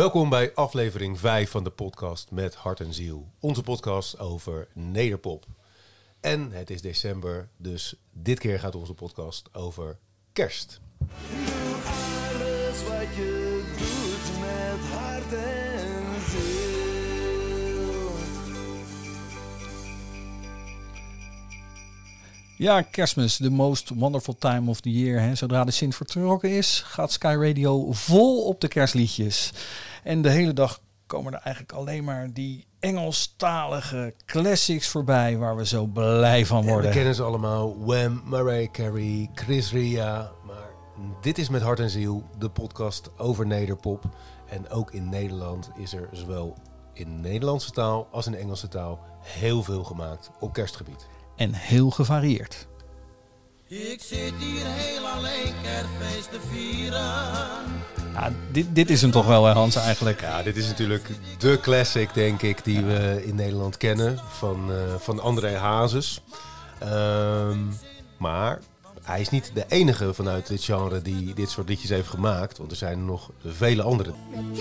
Welkom bij aflevering 5 van de podcast Met Hart en Ziel. Onze podcast over nederpop. En het is december, dus dit keer gaat onze podcast over kerst. Ja, kerstmis, the most wonderful time of the year. Hè. Zodra de Sint vertrokken is, gaat Sky Radio vol op de kerstliedjes. En de hele dag komen er eigenlijk alleen maar die Engelstalige classics voorbij... waar we zo blij van En we worden. kennen ze allemaal. Wham, Mariah Carey, Chris Ria. Maar dit is Met Hart en Ziel, de podcast over nederpop. En ook in Nederland is er zowel in Nederlandse taal als in Engelse taal heel veel gemaakt op kerstgebied. En heel gevarieerd. Ik zit hier heel alleen kerstfeest te vieren. Ja, dit, dit is hem toch wel, hè, Hans, eigenlijk. Ja, dit is natuurlijk de classic, denk ik, die we in Nederland kennen van, eh, van André Hazes. Ehm, maar hij is niet de enige vanuit dit genre die dit soort liedjes heeft gemaakt. Want er zijn er nog vele andere. Met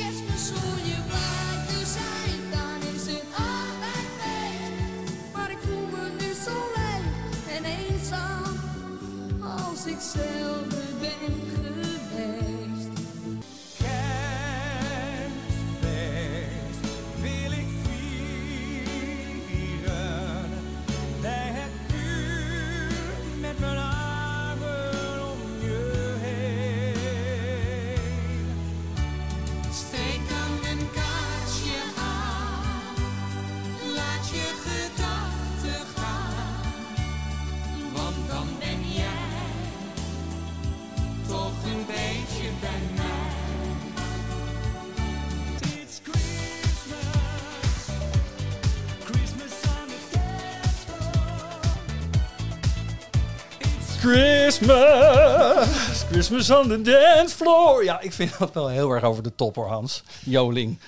Christmas, Christmas on the dance floor. Ja, ik vind dat wel heel erg over de top hoor, Hans. Joling.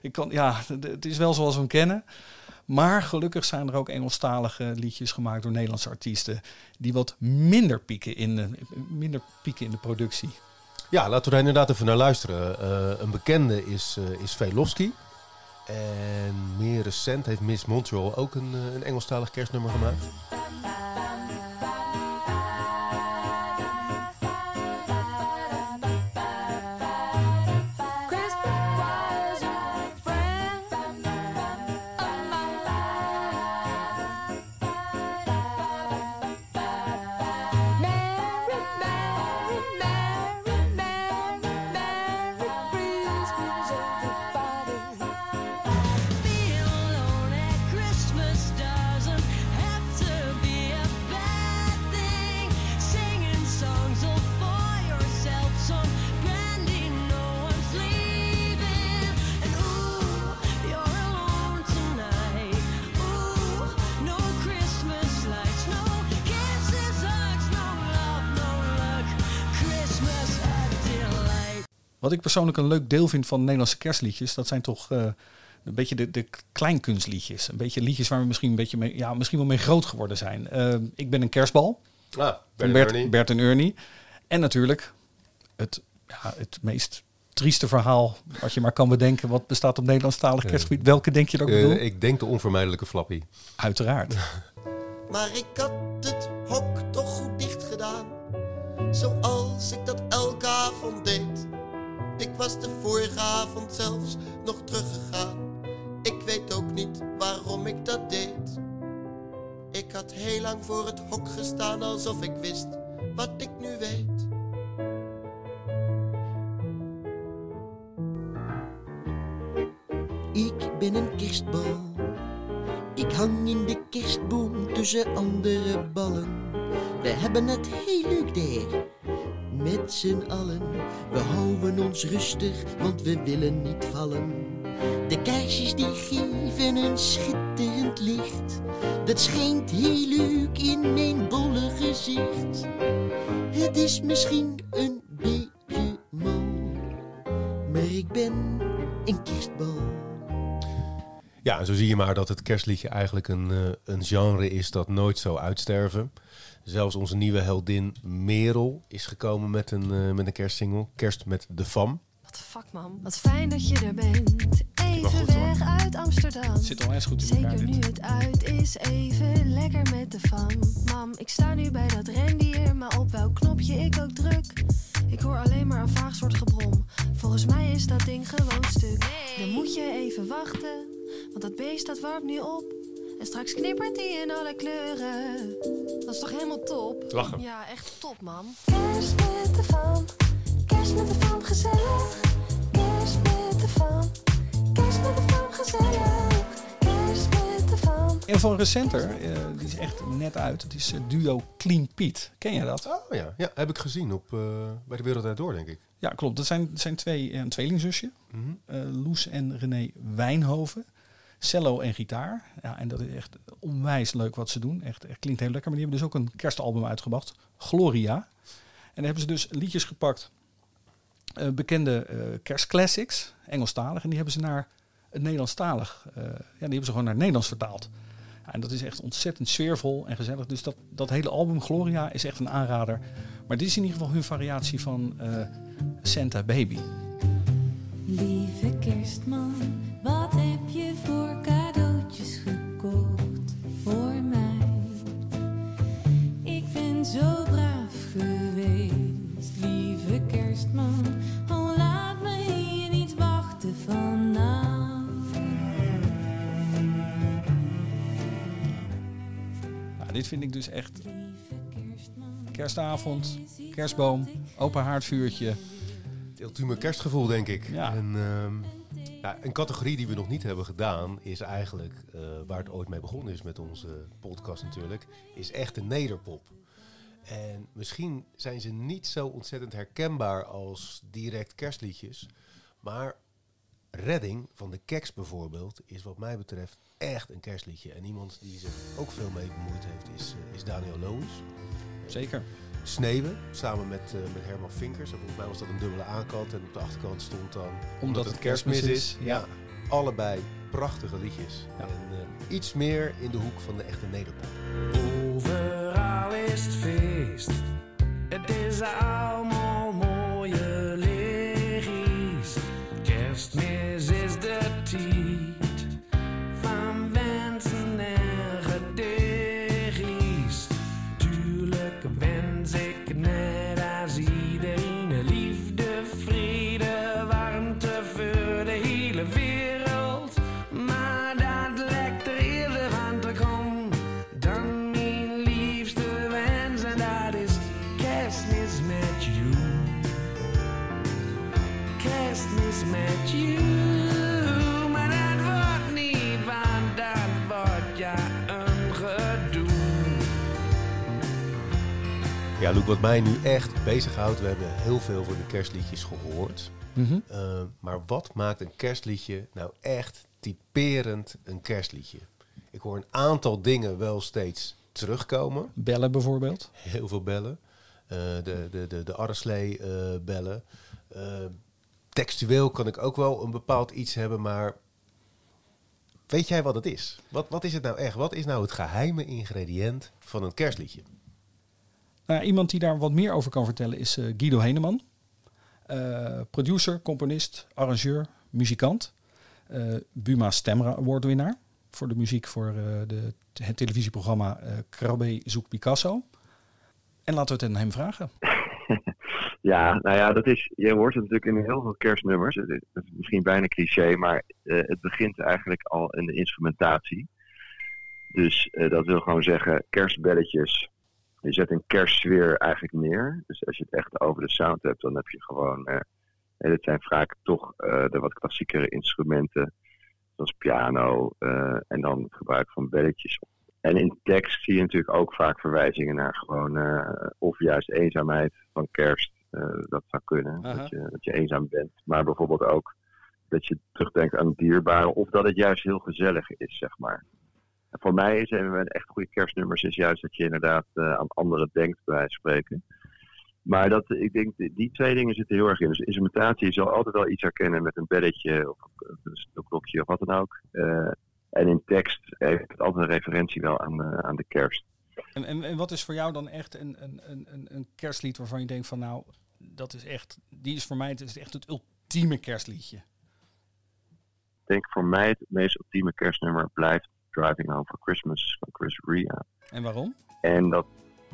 Ik kan, ja, het is wel zoals we hem kennen. Maar gelukkig zijn er ook Engelstalige liedjes gemaakt door Nederlandse artiesten. Die wat minder pieken in de, minder pieken in de productie. Ja, laten we daar inderdaad even naar luisteren. Eh, een bekende is, eh is Velofsky. En meer recent heeft Miss Montreal ook een, eh, een Engelstalig kerstnummer gemaakt. Wat ik persoonlijk een leuk deel vind van Nederlandse kerstliedjes, dat zijn toch eh, een beetje de, de kleinkunstliedjes. Een beetje liedjes waar we misschien, een beetje mee, ja, misschien wel mee groot geworden zijn. Eh, ik ben een kerstbal. Ah, Van Bert, Bert en Ernie. En natuurlijk het, ja, het meest trieste verhaal wat je maar kan bedenken. Wat bestaat op Nederlandstalig kerstgebied? Welke denk je dat ik bedoel? Eh, ik denk de onvermijdelijke Flappy. Uiteraard. Maar ik had het hok toch goed dicht gedaan. Zoals ik dat elke avond deed. Was de vorige avond zelfs nog teruggegaan. Ik weet ook niet waarom ik dat deed. Ik had heel lang voor het hok gestaan alsof ik wist wat ik nu weet. Ik ben een kerstbal. Ik hang in de kerstboom tussen andere ballen. We hebben het heel leuk daar. Met z'n allen. We houden ons rustig, want we willen niet vallen. De kaarsjes die geven een schitterend licht. Dat schijnt heel leuk in mijn bolle gezicht. Het is misschien een beetje mal. Maar ik ben een kerstbal. Ja, en zo zie je maar dat het kerstliedje eigenlijk een, eh, een genre is dat nooit zou uitsterven. Zelfs onze nieuwe heldin Merel is gekomen met een, eh, met een kerstsingle. Kerst met de Fam. Wat fuck man. Wat fijn dat je er bent. Even goed, hoor. weg uit Amsterdam. Het zit al eens goed in elkaar Zeker nu dit. het uit is, even lekker met de fam. Mam, ik sta nu bij dat rendier, maar op welk knopje ik ook druk. Ik hoor alleen maar een vaag soort gebrom. Volgens mij is dat ding gewoon stuk. Dan moet je even wachten, want dat beest dat warmt nu op. En straks knippert die in alle kleuren. Dat is toch helemaal top? Lachen. Ja, echt top, man. Kerst met de fam, kerst met de fam, gezellig. Kerst met de fam, kerst met de fam, gezellig. Kerst met de fam. En van recenter, eh, die is echt net uit. Het is eh, duo Clean Pete. Ken je dat? Oh ja, ja heb ik gezien op, eh, bij de Wereld Door, denk ik. Ja, klopt. Dat zijn, zijn twee, een tweelingzusje. Mhm. eh, Loes en René Wijnhoven. Cello en gitaar. Ja, en dat is echt onwijs leuk wat ze doen. Echt, echt klinkt heel lekker. Maar die hebben dus ook een kerstalbum uitgebracht. Gloria. En daar hebben ze dus liedjes gepakt. eh, bekende eh, kerstclassics. Engelstalig. En die hebben ze naar het Nederlandstalig. eh ja, die hebben ze gewoon naar het Nederlands vertaald. En dat is echt ontzettend sfeervol en gezellig. Dus dat, dat hele album Gloria is echt een aanrader. Maar dit is in ieder geval hun variatie van Santa Baby. Lieve kerstman, vind ik dus echt kerstavond, kerstboom, open haardvuurtje. Het ultieme kerstgevoel, denk ik. Ja. En, ehm, ja, een categorie die we nog niet hebben gedaan, is eigenlijk, eh, waar het ooit mee begonnen is met onze podcast natuurlijk, is echt de nederpop. En misschien zijn ze niet zo ontzettend herkenbaar als direct kerstliedjes, maar Redding van de Keks bijvoorbeeld is wat mij betreft echt een kerstliedje. En iemand die zich ook veel mee bemoeid heeft is, eh, is Daniel Loos. Zeker. Sneeuwen, samen met, eh, met Herman Vinkers. En volgens mij was dat een dubbele aankant. En op de achterkant stond dan... Omdat het kerstmis is, Ja. allebei prachtige liedjes. Ja. En eh, iets meer in de hoek van de echte nederpop. Overal is het feest. Het is allemaal Ja, Luc, wat mij nu echt bezighoudt... We hebben heel veel van de kerstliedjes gehoord. Mhm. Eh, maar wat maakt een kerstliedje nou echt typerend een kerstliedje? Ik hoor een aantal dingen wel steeds terugkomen. Bellen bijvoorbeeld. Heel veel bellen. Eh, de, de, de, de Arreslee eh, bellen. Textueel kan ik ook wel een bepaald iets hebben, maar weet jij wat het is? Wat, wat is het nou echt? Wat is nou het geheime ingrediënt van een kerstliedje? Nou, iemand die daar wat meer over kan vertellen is eh, Guido Heneman. Eh, producer, componist, arrangeur, muzikant. Eh, Buma Stemra Award winnaar voor de muziek voor de, het televisieprogramma eh Krabbe zoekt Picasso. En laten we het aan hem vragen. Ja, nou ja, dat is, je hoort het natuurlijk in heel veel kerstnummers. Het is, misschien bijna cliché, maar het begint eigenlijk al in de instrumentatie. Dus dat wil gewoon zeggen, kerstbelletjes. Je zet een kerstsfeer eigenlijk neer. Dus als je het echt over de sound hebt, dan heb je gewoon... eh en dit zijn vaak toch eh, de wat klassiekere instrumenten, zoals piano eh, en dan het gebruik van belletjes. En in tekst zie je natuurlijk ook vaak verwijzingen naar gewoon, eh, of juist eenzaamheid van kerst. Eh, dat zou kunnen, dat je, dat je eenzaam bent. Maar bijvoorbeeld ook dat je terugdenkt aan dierbaren. Of dat het juist heel gezellig is, zeg maar. En voor mij is een echt goede kerstnummers is juist dat je inderdaad eh, aan anderen denkt, bij wijze van spreken. Maar dat, ik denk, die twee dingen zitten heel erg in. Dus instrumentatie, je zal altijd wel iets herkennen met een belletje of een klokje of wat dan ook. Eh, en in tekst heeft het altijd een referentie wel aan, eh, aan de kerst. En, en, en wat is voor jou dan echt een, een, een, een- kerstlied waarvan je denkt van nou, dat is echt, die is voor mij het is echt het ul- ultieme kerstliedje? Ik denk voor mij het meest ultieme kerstnummer blijft Driving Home for Christmas van Chris Ria. En waarom? En dat,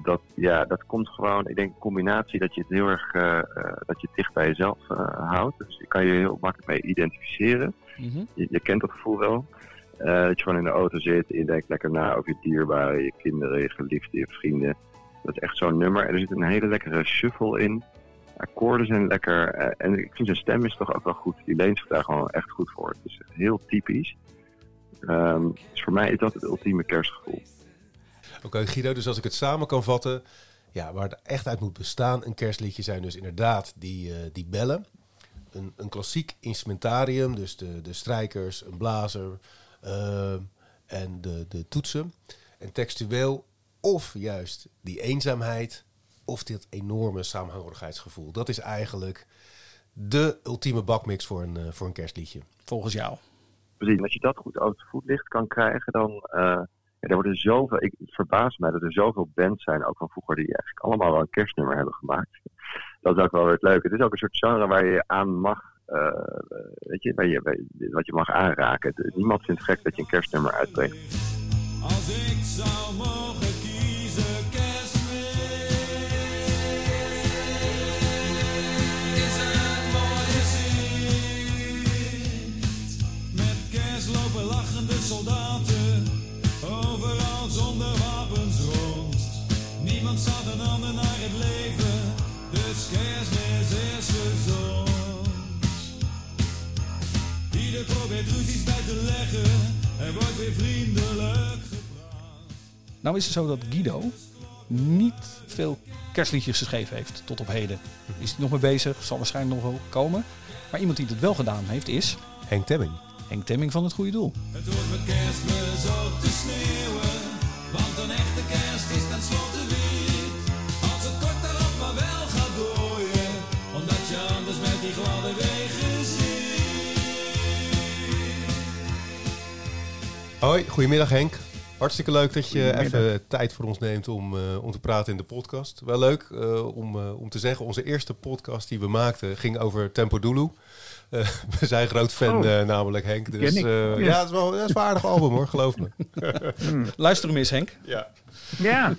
dat, ja, dat komt gewoon, ik denk een combinatie dat je het heel erg, eh, eh, dat je het dicht bij jezelf eh, houdt. Dus je kan je heel makkelijk mee identificeren. Mhm. Je, je kent dat gevoel wel. Dat je gewoon in de auto zit en je denkt lekker na over je dierbaren, je kinderen, je geliefden, je vrienden. Dat is echt zo'n nummer. En er zit een hele lekkere shuffle in. Akkoorden zijn lekker. en ik vind zijn stem is toch ook wel goed. Die leent zich daar gewoon echt goed voor. Het is heel typisch. Ehm, dus voor mij is dat het ultieme kerstgevoel. Oké, Guido, dus als ik het samen kan vatten, ja, waar het echt uit moet bestaan, een kerstliedje zijn dus inderdaad die, eh, die bellen. Een, een klassiek instrumentarium, dus de, de strijkers, een blazer ehm, en de, de toetsen. En textueel of juist die eenzaamheid of dit enorme samenhorigheidsgevoel. Dat is eigenlijk de ultieme bakmix voor een, eh, voor een kerstliedje. Volgens jou. Precies. Als je dat goed uit het voetlicht kan krijgen, dan. eh ja, er worden zoveel. Ik, het verbaast mij dat er zoveel bands zijn, ook van vroeger, die eigenlijk allemaal wel een kerstnummer hebben gemaakt. Dat is ook wel weer het leuke. Het is ook een soort genre waar je aan mag. eh, weet je, waar je, wat je mag aanraken. Niemand vindt gek dat je een kerstnummer uitbrengt. Probeert ruzies bij te leggen, er wordt weer vriendelijk Nou is het zo dat Guido niet veel kerstliedjes geschreven heeft tot op heden. Is hij nog mee bezig, zal waarschijnlijk nog wel komen. Maar iemand die het wel gedaan heeft is Henk Temming. Henk Temming van het Goede Doel. Het wordt met kerstmis ook te sneeuwen, want een echte kerst is tenslotte Hoi, goedemiddag Henk. Hartstikke leuk dat je even tijd voor ons neemt om, eh, om te praten in de podcast. Wel leuk eh, om, eh, om te zeggen, onze eerste podcast die we maakten ging over Tempo Dulu. Eh, we zijn groot fan Oh. eh, namelijk Henk. Dus Ken ik. eh, Ja. ja, het is wel is een aardig album hoor, geloof me. Luister hem eens Henk. Ja. Ja,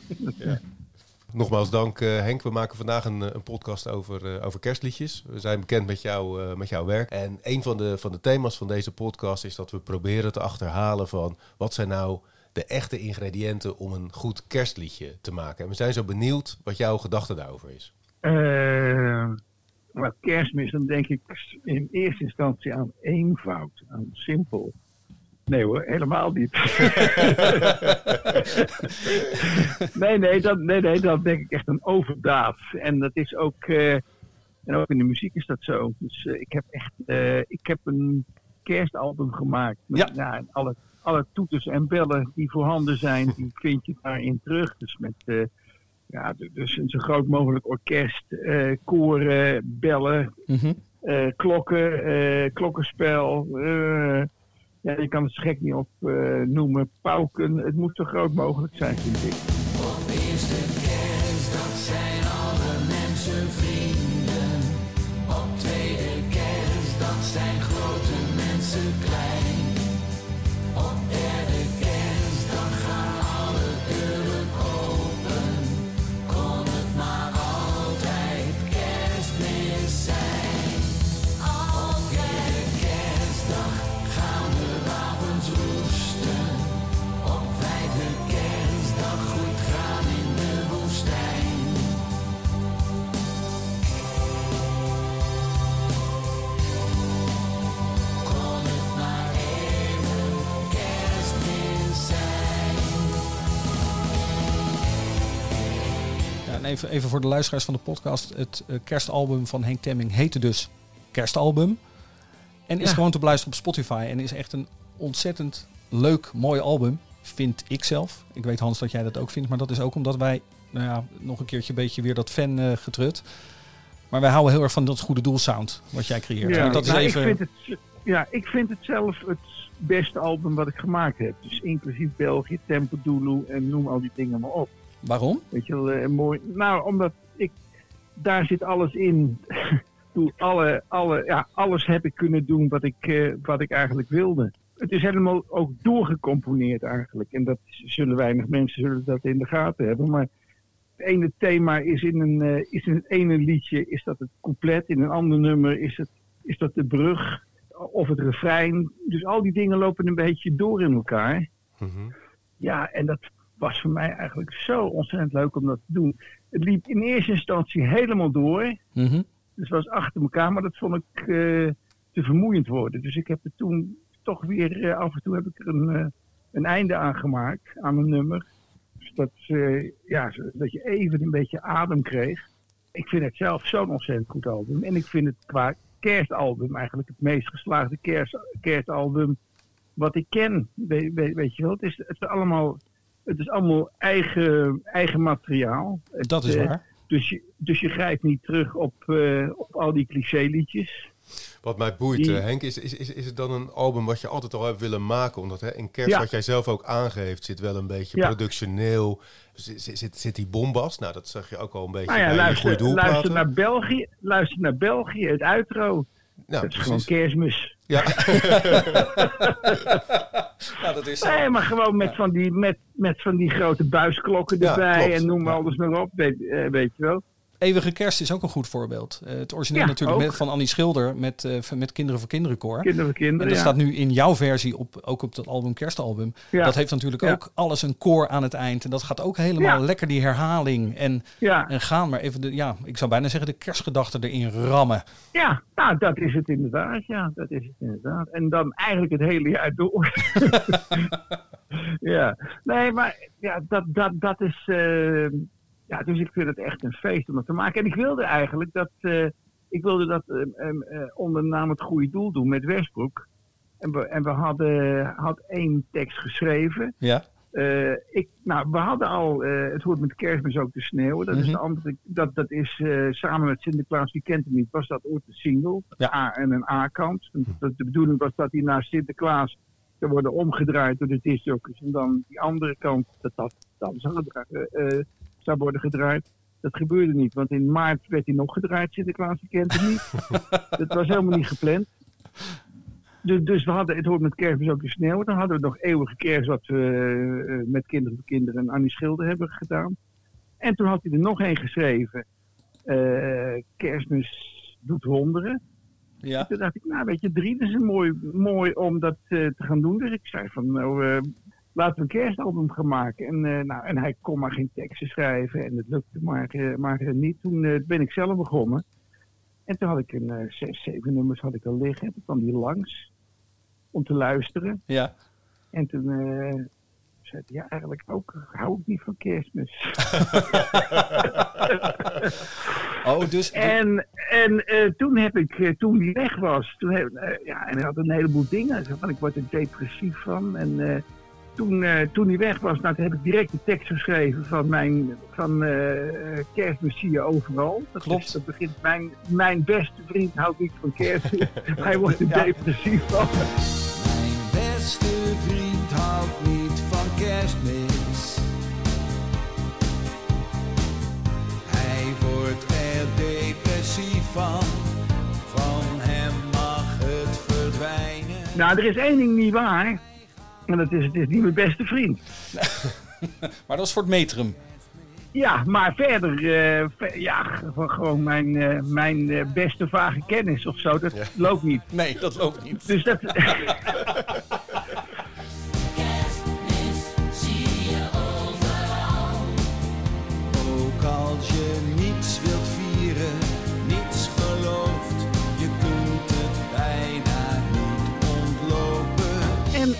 Nogmaals dank eh, Henk. We maken vandaag een, eh, een podcast over, eh, over kerstliedjes. We zijn bekend met, jou, met jouw werk. En een van de, van de thema's van deze podcast is dat we proberen te achterhalen van wat zijn nou de echte ingrediënten om een goed kerstliedje te maken. En we zijn zo benieuwd wat jouw gedachte daarover is. maar kerstmis, dan denk ik in eerste instantie aan eenvoud, aan simpel. Nee hoor, helemaal niet. nee, nee, dat, nee, nee, dat denk ik echt een overdaad. En dat is ook, eh, en ook in de muziek is dat zo. Dus eh, ik heb echt, eh, ik heb een kerstalbum gemaakt. Met, Ja. en alle, alle toeters en bellen die voorhanden zijn, die vind je daarin terug. Dus met, ja, dus een zo groot mogelijk orkest, koren, bellen, Mhm. klokken, klokkenspel. Ja, je kan het gek niet op eh, noemen. Pauken. Het moet zo groot mogelijk zijn, vind ik. Op eerste kerstdag zijn alle mensen vrienden. Op tweede kerstdag zijn grote mensen klein. Even, even voor de luisteraars van de podcast. Het eh, kerstalbum van Henk Temming heette dus Kerstalbum. En is Ja. gewoon te beluisteren op Spotify. En is echt een ontzettend leuk, mooi album. Vind ik zelf. Ik weet Hans dat jij dat ook vindt. Maar dat is ook omdat wij, nou ja, nog een keertje een beetje weer dat fan eh, getrut. Maar wij houden heel erg van dat goede doelsound wat jij creëert. En dat is nou, even... ik, vind het, ja, ik vind het zelf het beste album wat ik gemaakt heb. Dus inclusief België, Tempo Dulu en noem al die dingen maar op. Waarom? Weet je wel, eh, mooi. Nou, omdat ik, daar zit alles in bedoel, alle, alle, ja, alles heb ik kunnen doen wat ik, eh, wat ik eigenlijk wilde. Het is helemaal ook doorgecomponeerd eigenlijk. En dat zullen weinig mensen zullen dat in de gaten hebben. Maar het ene thema is in, een, eh, is in het ene liedje is dat het couplet. In een ander nummer is, het, is dat de brug of het refrein. Dus al die dingen lopen een beetje door in elkaar. Mhm. Ja, en dat was voor mij eigenlijk zo ontzettend leuk om dat te doen. Het liep in eerste instantie helemaal door. Mhm. Dus het was achter elkaar, maar dat vond ik eh, te vermoeiend worden. Dus ik heb er toen toch weer eh, af en toe heb ik er een, eh, een einde aan gemaakt, aan een nummer. Dus dat, ja, dat je even een beetje adem kreeg. Ik vind het zelf zo'n ontzettend goed album. En ik vind het qua kerstalbum eigenlijk het meest geslaagde kerst, kerstalbum wat ik ken. We- we- weet je wel, het is, het is allemaal, het is allemaal eigen, eigen materiaal. Het, Dat is eh, waar. dus je, dus je grijpt niet terug op, eh, op al die cliché-liedjes. Wat mij boeit, Die- eh, Henk, is, is, is, is het dan een album wat je altijd al hebt willen maken? Omdat hè, in kerst, Ja. wat jij zelf ook aangeeft, zit wel een beetje Ja. productioneel. Zit, zit, zit, die bombast? Nou, dat zag je ook al een beetje Nou ja, bij je luister, goede doelplaten. luister, naar België, luister naar België, het uitro. Ja, dat is gewoon kerstmis. Ja. Ja, dat is Nee, maar gewoon met van die, met, met van die grote buisklokken Ja, erbij klopt. en noem maar Ja. alles maar op. Weet, eh, weet je wel. Eeuwige Kerst is ook een goed voorbeeld. Eh, het origineel Ja, natuurlijk met, van Annie Schilder met, eh, met Kinderen voor Kinderen koor. Kinderen, En kinderen. dat ja. staat nu in jouw versie op, ook op dat album Kerstalbum. Ja. Dat heeft natuurlijk ook alles een koor aan het eind. En dat gaat ook helemaal lekker die herhaling. En, en gaan maar even de, ja, ik zou bijna zeggen de kerstgedachten erin rammen. ja, nou dat is het inderdaad. Ja, dat is het inderdaad. En dan eigenlijk het hele jaar door. ja, nee, maar ja, dat, dat, dat is. eh, ja, dus ik vind het echt een feest om het te maken. En ik wilde eigenlijk dat. eh, ik wilde dat eh, onder de naam het goede doel doen met Westbroek. En we, en we hadden had één tekst geschreven. Ja, ik, nou, we hadden al, het hoort met kerstmis ook te sneeuwen. Dat is Mhm. de andere, dat, dat is samen met Sinterklaas, wie kent hem niet, was dat ooit een single. Ja. A en een A-kant. De bedoeling was dat hij naar Sinterklaas zou worden omgedraaid door de discjockeys. En dan die andere kant, dat dat dan zou, zou worden gedraaid. Dat gebeurde niet, want in maart werd hij nog gedraaid, Sinterklaas, kent hem niet. dat was helemaal niet gepland. Dus, dus we hadden, het hoort met kerstmis ook te sneeuwen. Dan hadden we nog eeuwige kerst wat we eh, met Kinderen voor Kinderen en Annie Schilder hebben gedaan. En toen had hij er nog één geschreven. eh, kerstmis doet wonderen. ja. Toen dacht ik, nou weet je, drie is een mooi, mooi om dat eh, te gaan doen. Dus ik zei van, nou, laten we een kerstalbum gaan maken. En, eh, nou, en hij kon maar geen teksten schrijven en het lukte maar, eh, maar eh, niet. Toen ben ik zelf begonnen. En toen had ik een zes, zeven nummers had ik al liggen. Toen kwam die langs om te luisteren. ja. En toen zei hij, ja, eigenlijk ook hou ik niet van kerstmis. Oh, dus... En, en toen heb ik, toen die weg was, toen heb, ja, en hij had een heleboel dingen. Hij zei van, ik word er depressief van. En toen, eh, toen hij weg was, nou, toen heb ik direct de tekst geschreven van mijn van, eh kerstmis zie je overal. Dat, Klopt. is- dat begint, mijn, mijn beste vriend houdt niet van kerstmis. hij wordt er Ja. depressief van. Mijn beste vriend houdt niet van kerstmis. Hij wordt er depressief van. Van hem mag het verdwijnen. Nou, er is één ding niet waar. En dat is, het is niet mijn beste vriend. Maar dat is voor het metrum. Ja, maar verder, ver- ja, gewoon- gewoon mijn, eh, mijn eh, beste vage kennis of zo, dat loopt niet. Nee, dat loopt niet. Dus dat,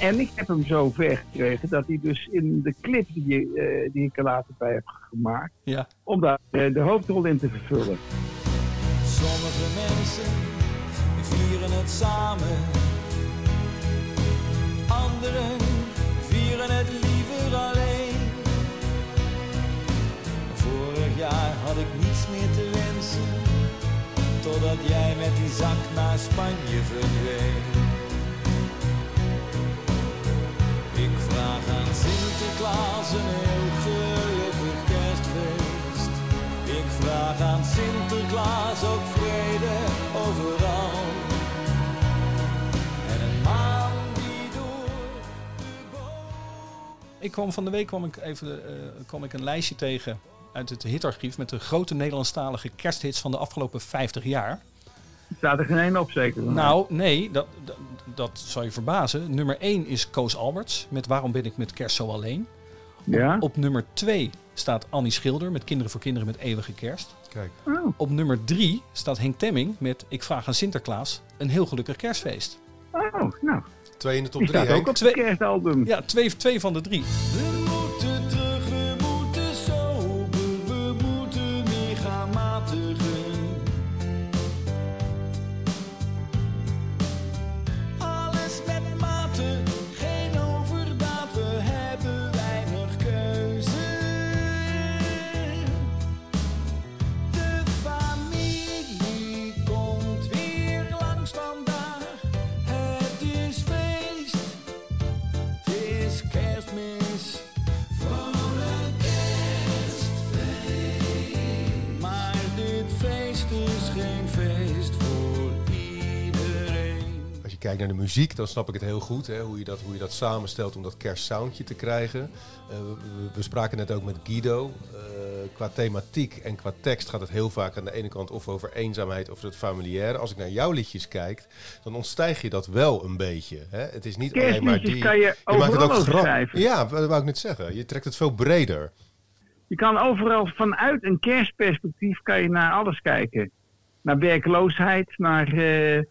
en, ik heb hem zo ver gekregen dat hij dus in de clip die, eh, die ik er later bij heb gemaakt, Ja. om daar eh, de hoofdrol in te vervullen. Sommige mensen vieren het samen. Anderen vieren het liever alleen. Vorig jaar had ik niets meer te wensen. Totdat jij met die zak naar Spanje verdween. vandaag aan Sinterklaas een heel gelukkig kerstfeest. Ik vraag aan Sinterklaas ook vrede overal. En een maan die door de Ik kwam van de week kwam ik even uh, kwam ik een lijstje tegen uit het hitarchief met de grote Nederlandstalige kersthits van de afgelopen 50 jaar. Staat er geen één op zeker? Nou, nee, dat, dat, dat zal je verbazen. Nummer 1 is Koos Alberts met Waarom ben ik met kerst zo alleen. Ja? Op nummer 2 staat Annie Schilder met Kinderen voor Kinderen met Eeuwige Kerst. Kijk. Oh, Op nummer 3 staat Henk Temming met Ik vraag aan Sinterklaas een heel gelukkig kerstfeest. oh, nou. Twee in de top Die drie, staat ook Henk. op Twee- het kerstalbum. Ja, twee, twee van de drie. Kijkt naar de muziek, dan snap ik het heel goed. Hè, hoe, je dat, hoe je dat samenstelt om dat kerstsoundje te krijgen. Eh, we, we spraken net ook met Guido. Eh, qua thematiek en qua tekst gaat het heel vaak aan de ene kant of over eenzaamheid of het familiaire. Als ik naar jouw liedjes kijk, dan ontstijg je dat wel een beetje. Hè? Het is niet alleen maar die... kan je maakt het ook grap. Ja, dat wou ik net zeggen. Je trekt het veel breder. Je kan overal vanuit een kerstperspectief kan je naar alles kijken. Naar werkloosheid, naar eh,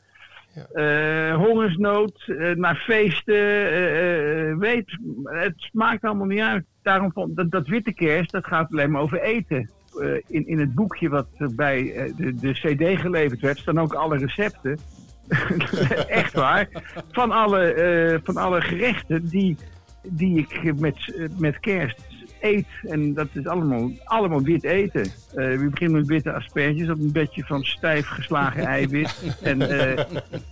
eh, hongersnood, eh, naar feesten. eh, weet, het maakt allemaal niet uit. Daarom vond dat, dat witte kerst, dat gaat alleen maar over eten. In, in het boekje wat bij de, de CD geleverd werd, staan ook alle recepten. Echt waar. Van alle, van alle gerechten die, die ik met, met kerst eet. En dat is allemaal, allemaal wit eten. Eh, we beginnen met witte asperges op een bedje van stijf geslagen eiwit. En, eh,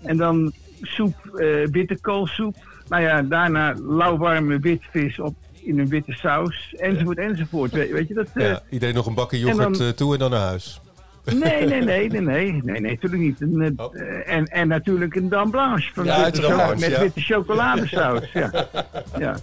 en dan soep, eh, witte koolsoep. Nou ja, daarna lauwwarme witvis op, in een witte saus. Enzovoort, enzovoort. Weet, weet je dat? eh, Ja, iedereen nog een bakje en yoghurt dan- toe en dan naar huis. Nee, nee, nee, nee, nee, nee, nee, natuurlijk niet. En, Oh. en, en natuurlijk een dame blanche van Ja, witte met ja. witte chocoladesaus. Ja. Ja.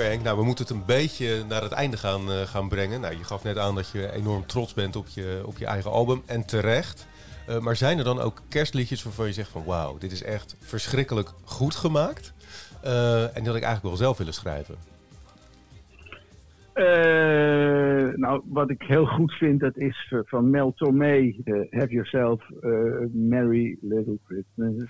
Oké nou we moeten het een beetje naar het einde gaan, eh, gaan brengen. Nou, je gaf net aan dat je enorm trots bent op je, op je eigen album en terecht. Eh, maar zijn er dan ook kerstliedjes waarvan je zegt van wauw, dit is echt verschrikkelijk goed gemaakt. Eh, en had ik eigenlijk wel zelf willen schrijven. Eh, nou, wat ik heel goed vind, dat is van Mel Tormé. eh, Have yourself a merry little Christmas.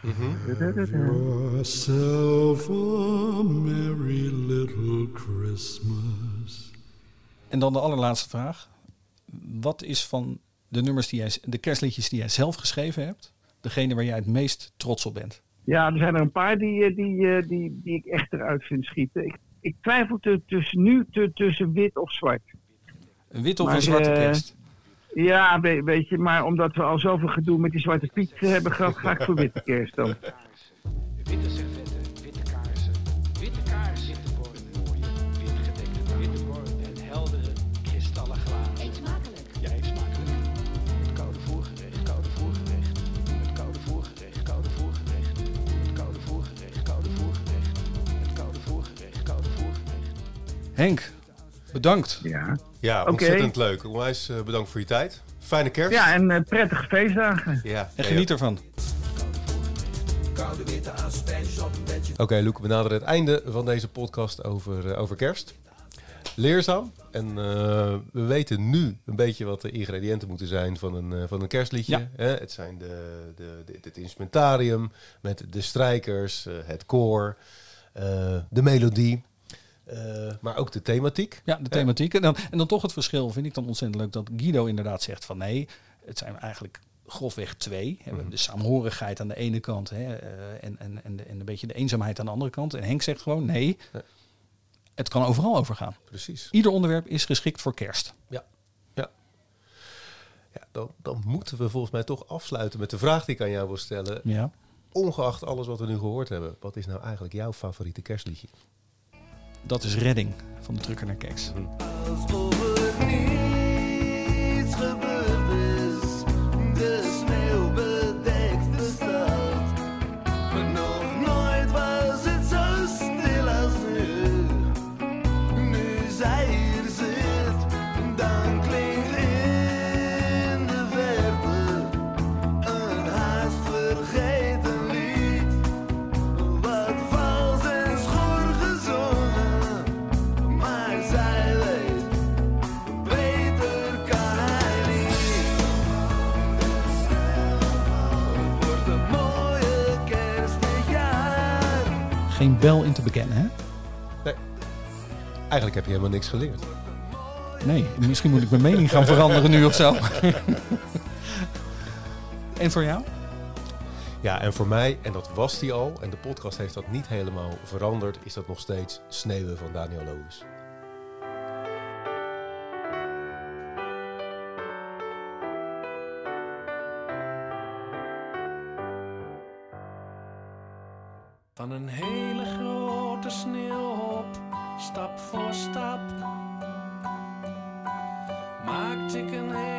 Yourself a merry little Christmas. En dan de allerlaatste vraag. Wat is van de nummers die jij, de kerstliedjes die jij zelf geschreven hebt, degene waar jij het meest trots op bent? Ja, er zijn er een paar die, eh, die, eh, die, die ik echt eruit vind schieten. Ik, ik twijfel tu- tussen nu tu- tussen wit of zwart. Een witte of Maar, een zwarte eh, kerst? Ja, we- weet je, maar omdat we al zoveel gedoe met die zwarte piet eh, hebben gehad, ga ik voor witte kerst dan. Henk, bedankt. Ja, Ja, ontzettend leuk. Onwijs eh, bedankt voor je tijd. Fijne kerst. ja en eh, prettige feestdagen. Ja, En geniet ervan. Oké, Loek, we naderen het einde van deze podcast over, eh, over kerst. Leerzaam. En eh, we weten nu een beetje wat de ingrediënten moeten zijn van een, van een kerstliedje. Ja. Hè? Het zijn de, de, de- het instrumentarium met de strijkers, het koor, eh, de melodie, eh, maar ook de thematiek. Ja, de thematiek. En dan, en dan toch het verschil vind ik dan ontzettend leuk dat Guido inderdaad zegt van nee, het zijn eigenlijk grofweg twee. We hebben de saamhorigheid aan de ene kant hè, eh, en, en, en, de- en een beetje de eenzaamheid aan de andere kant. En Henk zegt gewoon nee, het kan overal overgaan. Precies. Ieder onderwerp is geschikt voor kerst. Ja, ja. ja dan, dan moeten we volgens mij toch afsluiten met de vraag die ik aan jou wil stellen. Ja. Ongeacht alles wat we nu gehoord hebben, wat is nou eigenlijk jouw favoriete kerstliedje? Dat is Redding van de Trucker naar Keks. Alsof Bel in te bekennen, hè? Eigenlijk heb je helemaal niks geleerd. Nee, misschien moet ik mijn mening gaan veranderen nu of zo. en voor jou? Ja, en voor mij, en dat was die al, en de podcast heeft dat niet helemaal veranderd, is dat nog steeds Sneeuwen van Daniel Loos. Van een hele maakte ik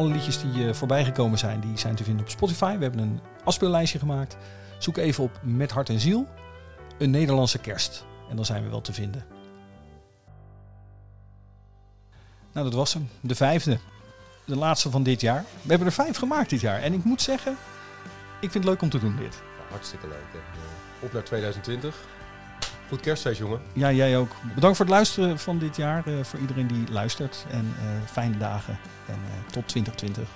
alle liedjes die eh, voorbij gekomen zijn, die zijn te vinden op Spotify. We hebben een afspeellijstje gemaakt. Zoek even op Met Hart en Ziel. Een Nederlandse kerst. En dan zijn we wel te vinden. Nou, dat was hem. De vijfde. De laatste van dit jaar. We hebben er vijf gemaakt dit jaar. En ik moet zeggen, ik vind het leuk om te doen dit. Hartstikke leuk. En, eh, op naar 2020. Goed kerstfeest, jongen. Ja, jij ook. Bedankt voor het luisteren van dit jaar. eh, voor iedereen die luistert. En eh, fijne dagen. En eh, tot 2020.